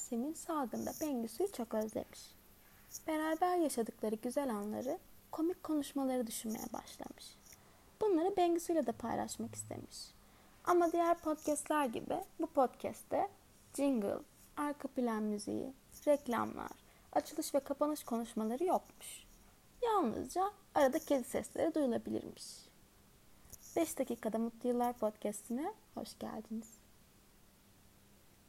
Yasemin salgında Bengisu'yu çok özlemiş. Beraber yaşadıkları güzel anları, komik konuşmaları düşünmeye başlamış. Bunları Bengisu'yla de paylaşmak istemiş. Ama diğer podcastler gibi bu podcast'te jingle, arka plan müziği, reklamlar, açılış ve kapanış konuşmaları yokmuş. Yalnızca arada kedi sesleri duyulabilirmiş. 5 dakikada Mutlu Yıllar Podcast'ine hoş geldiniz.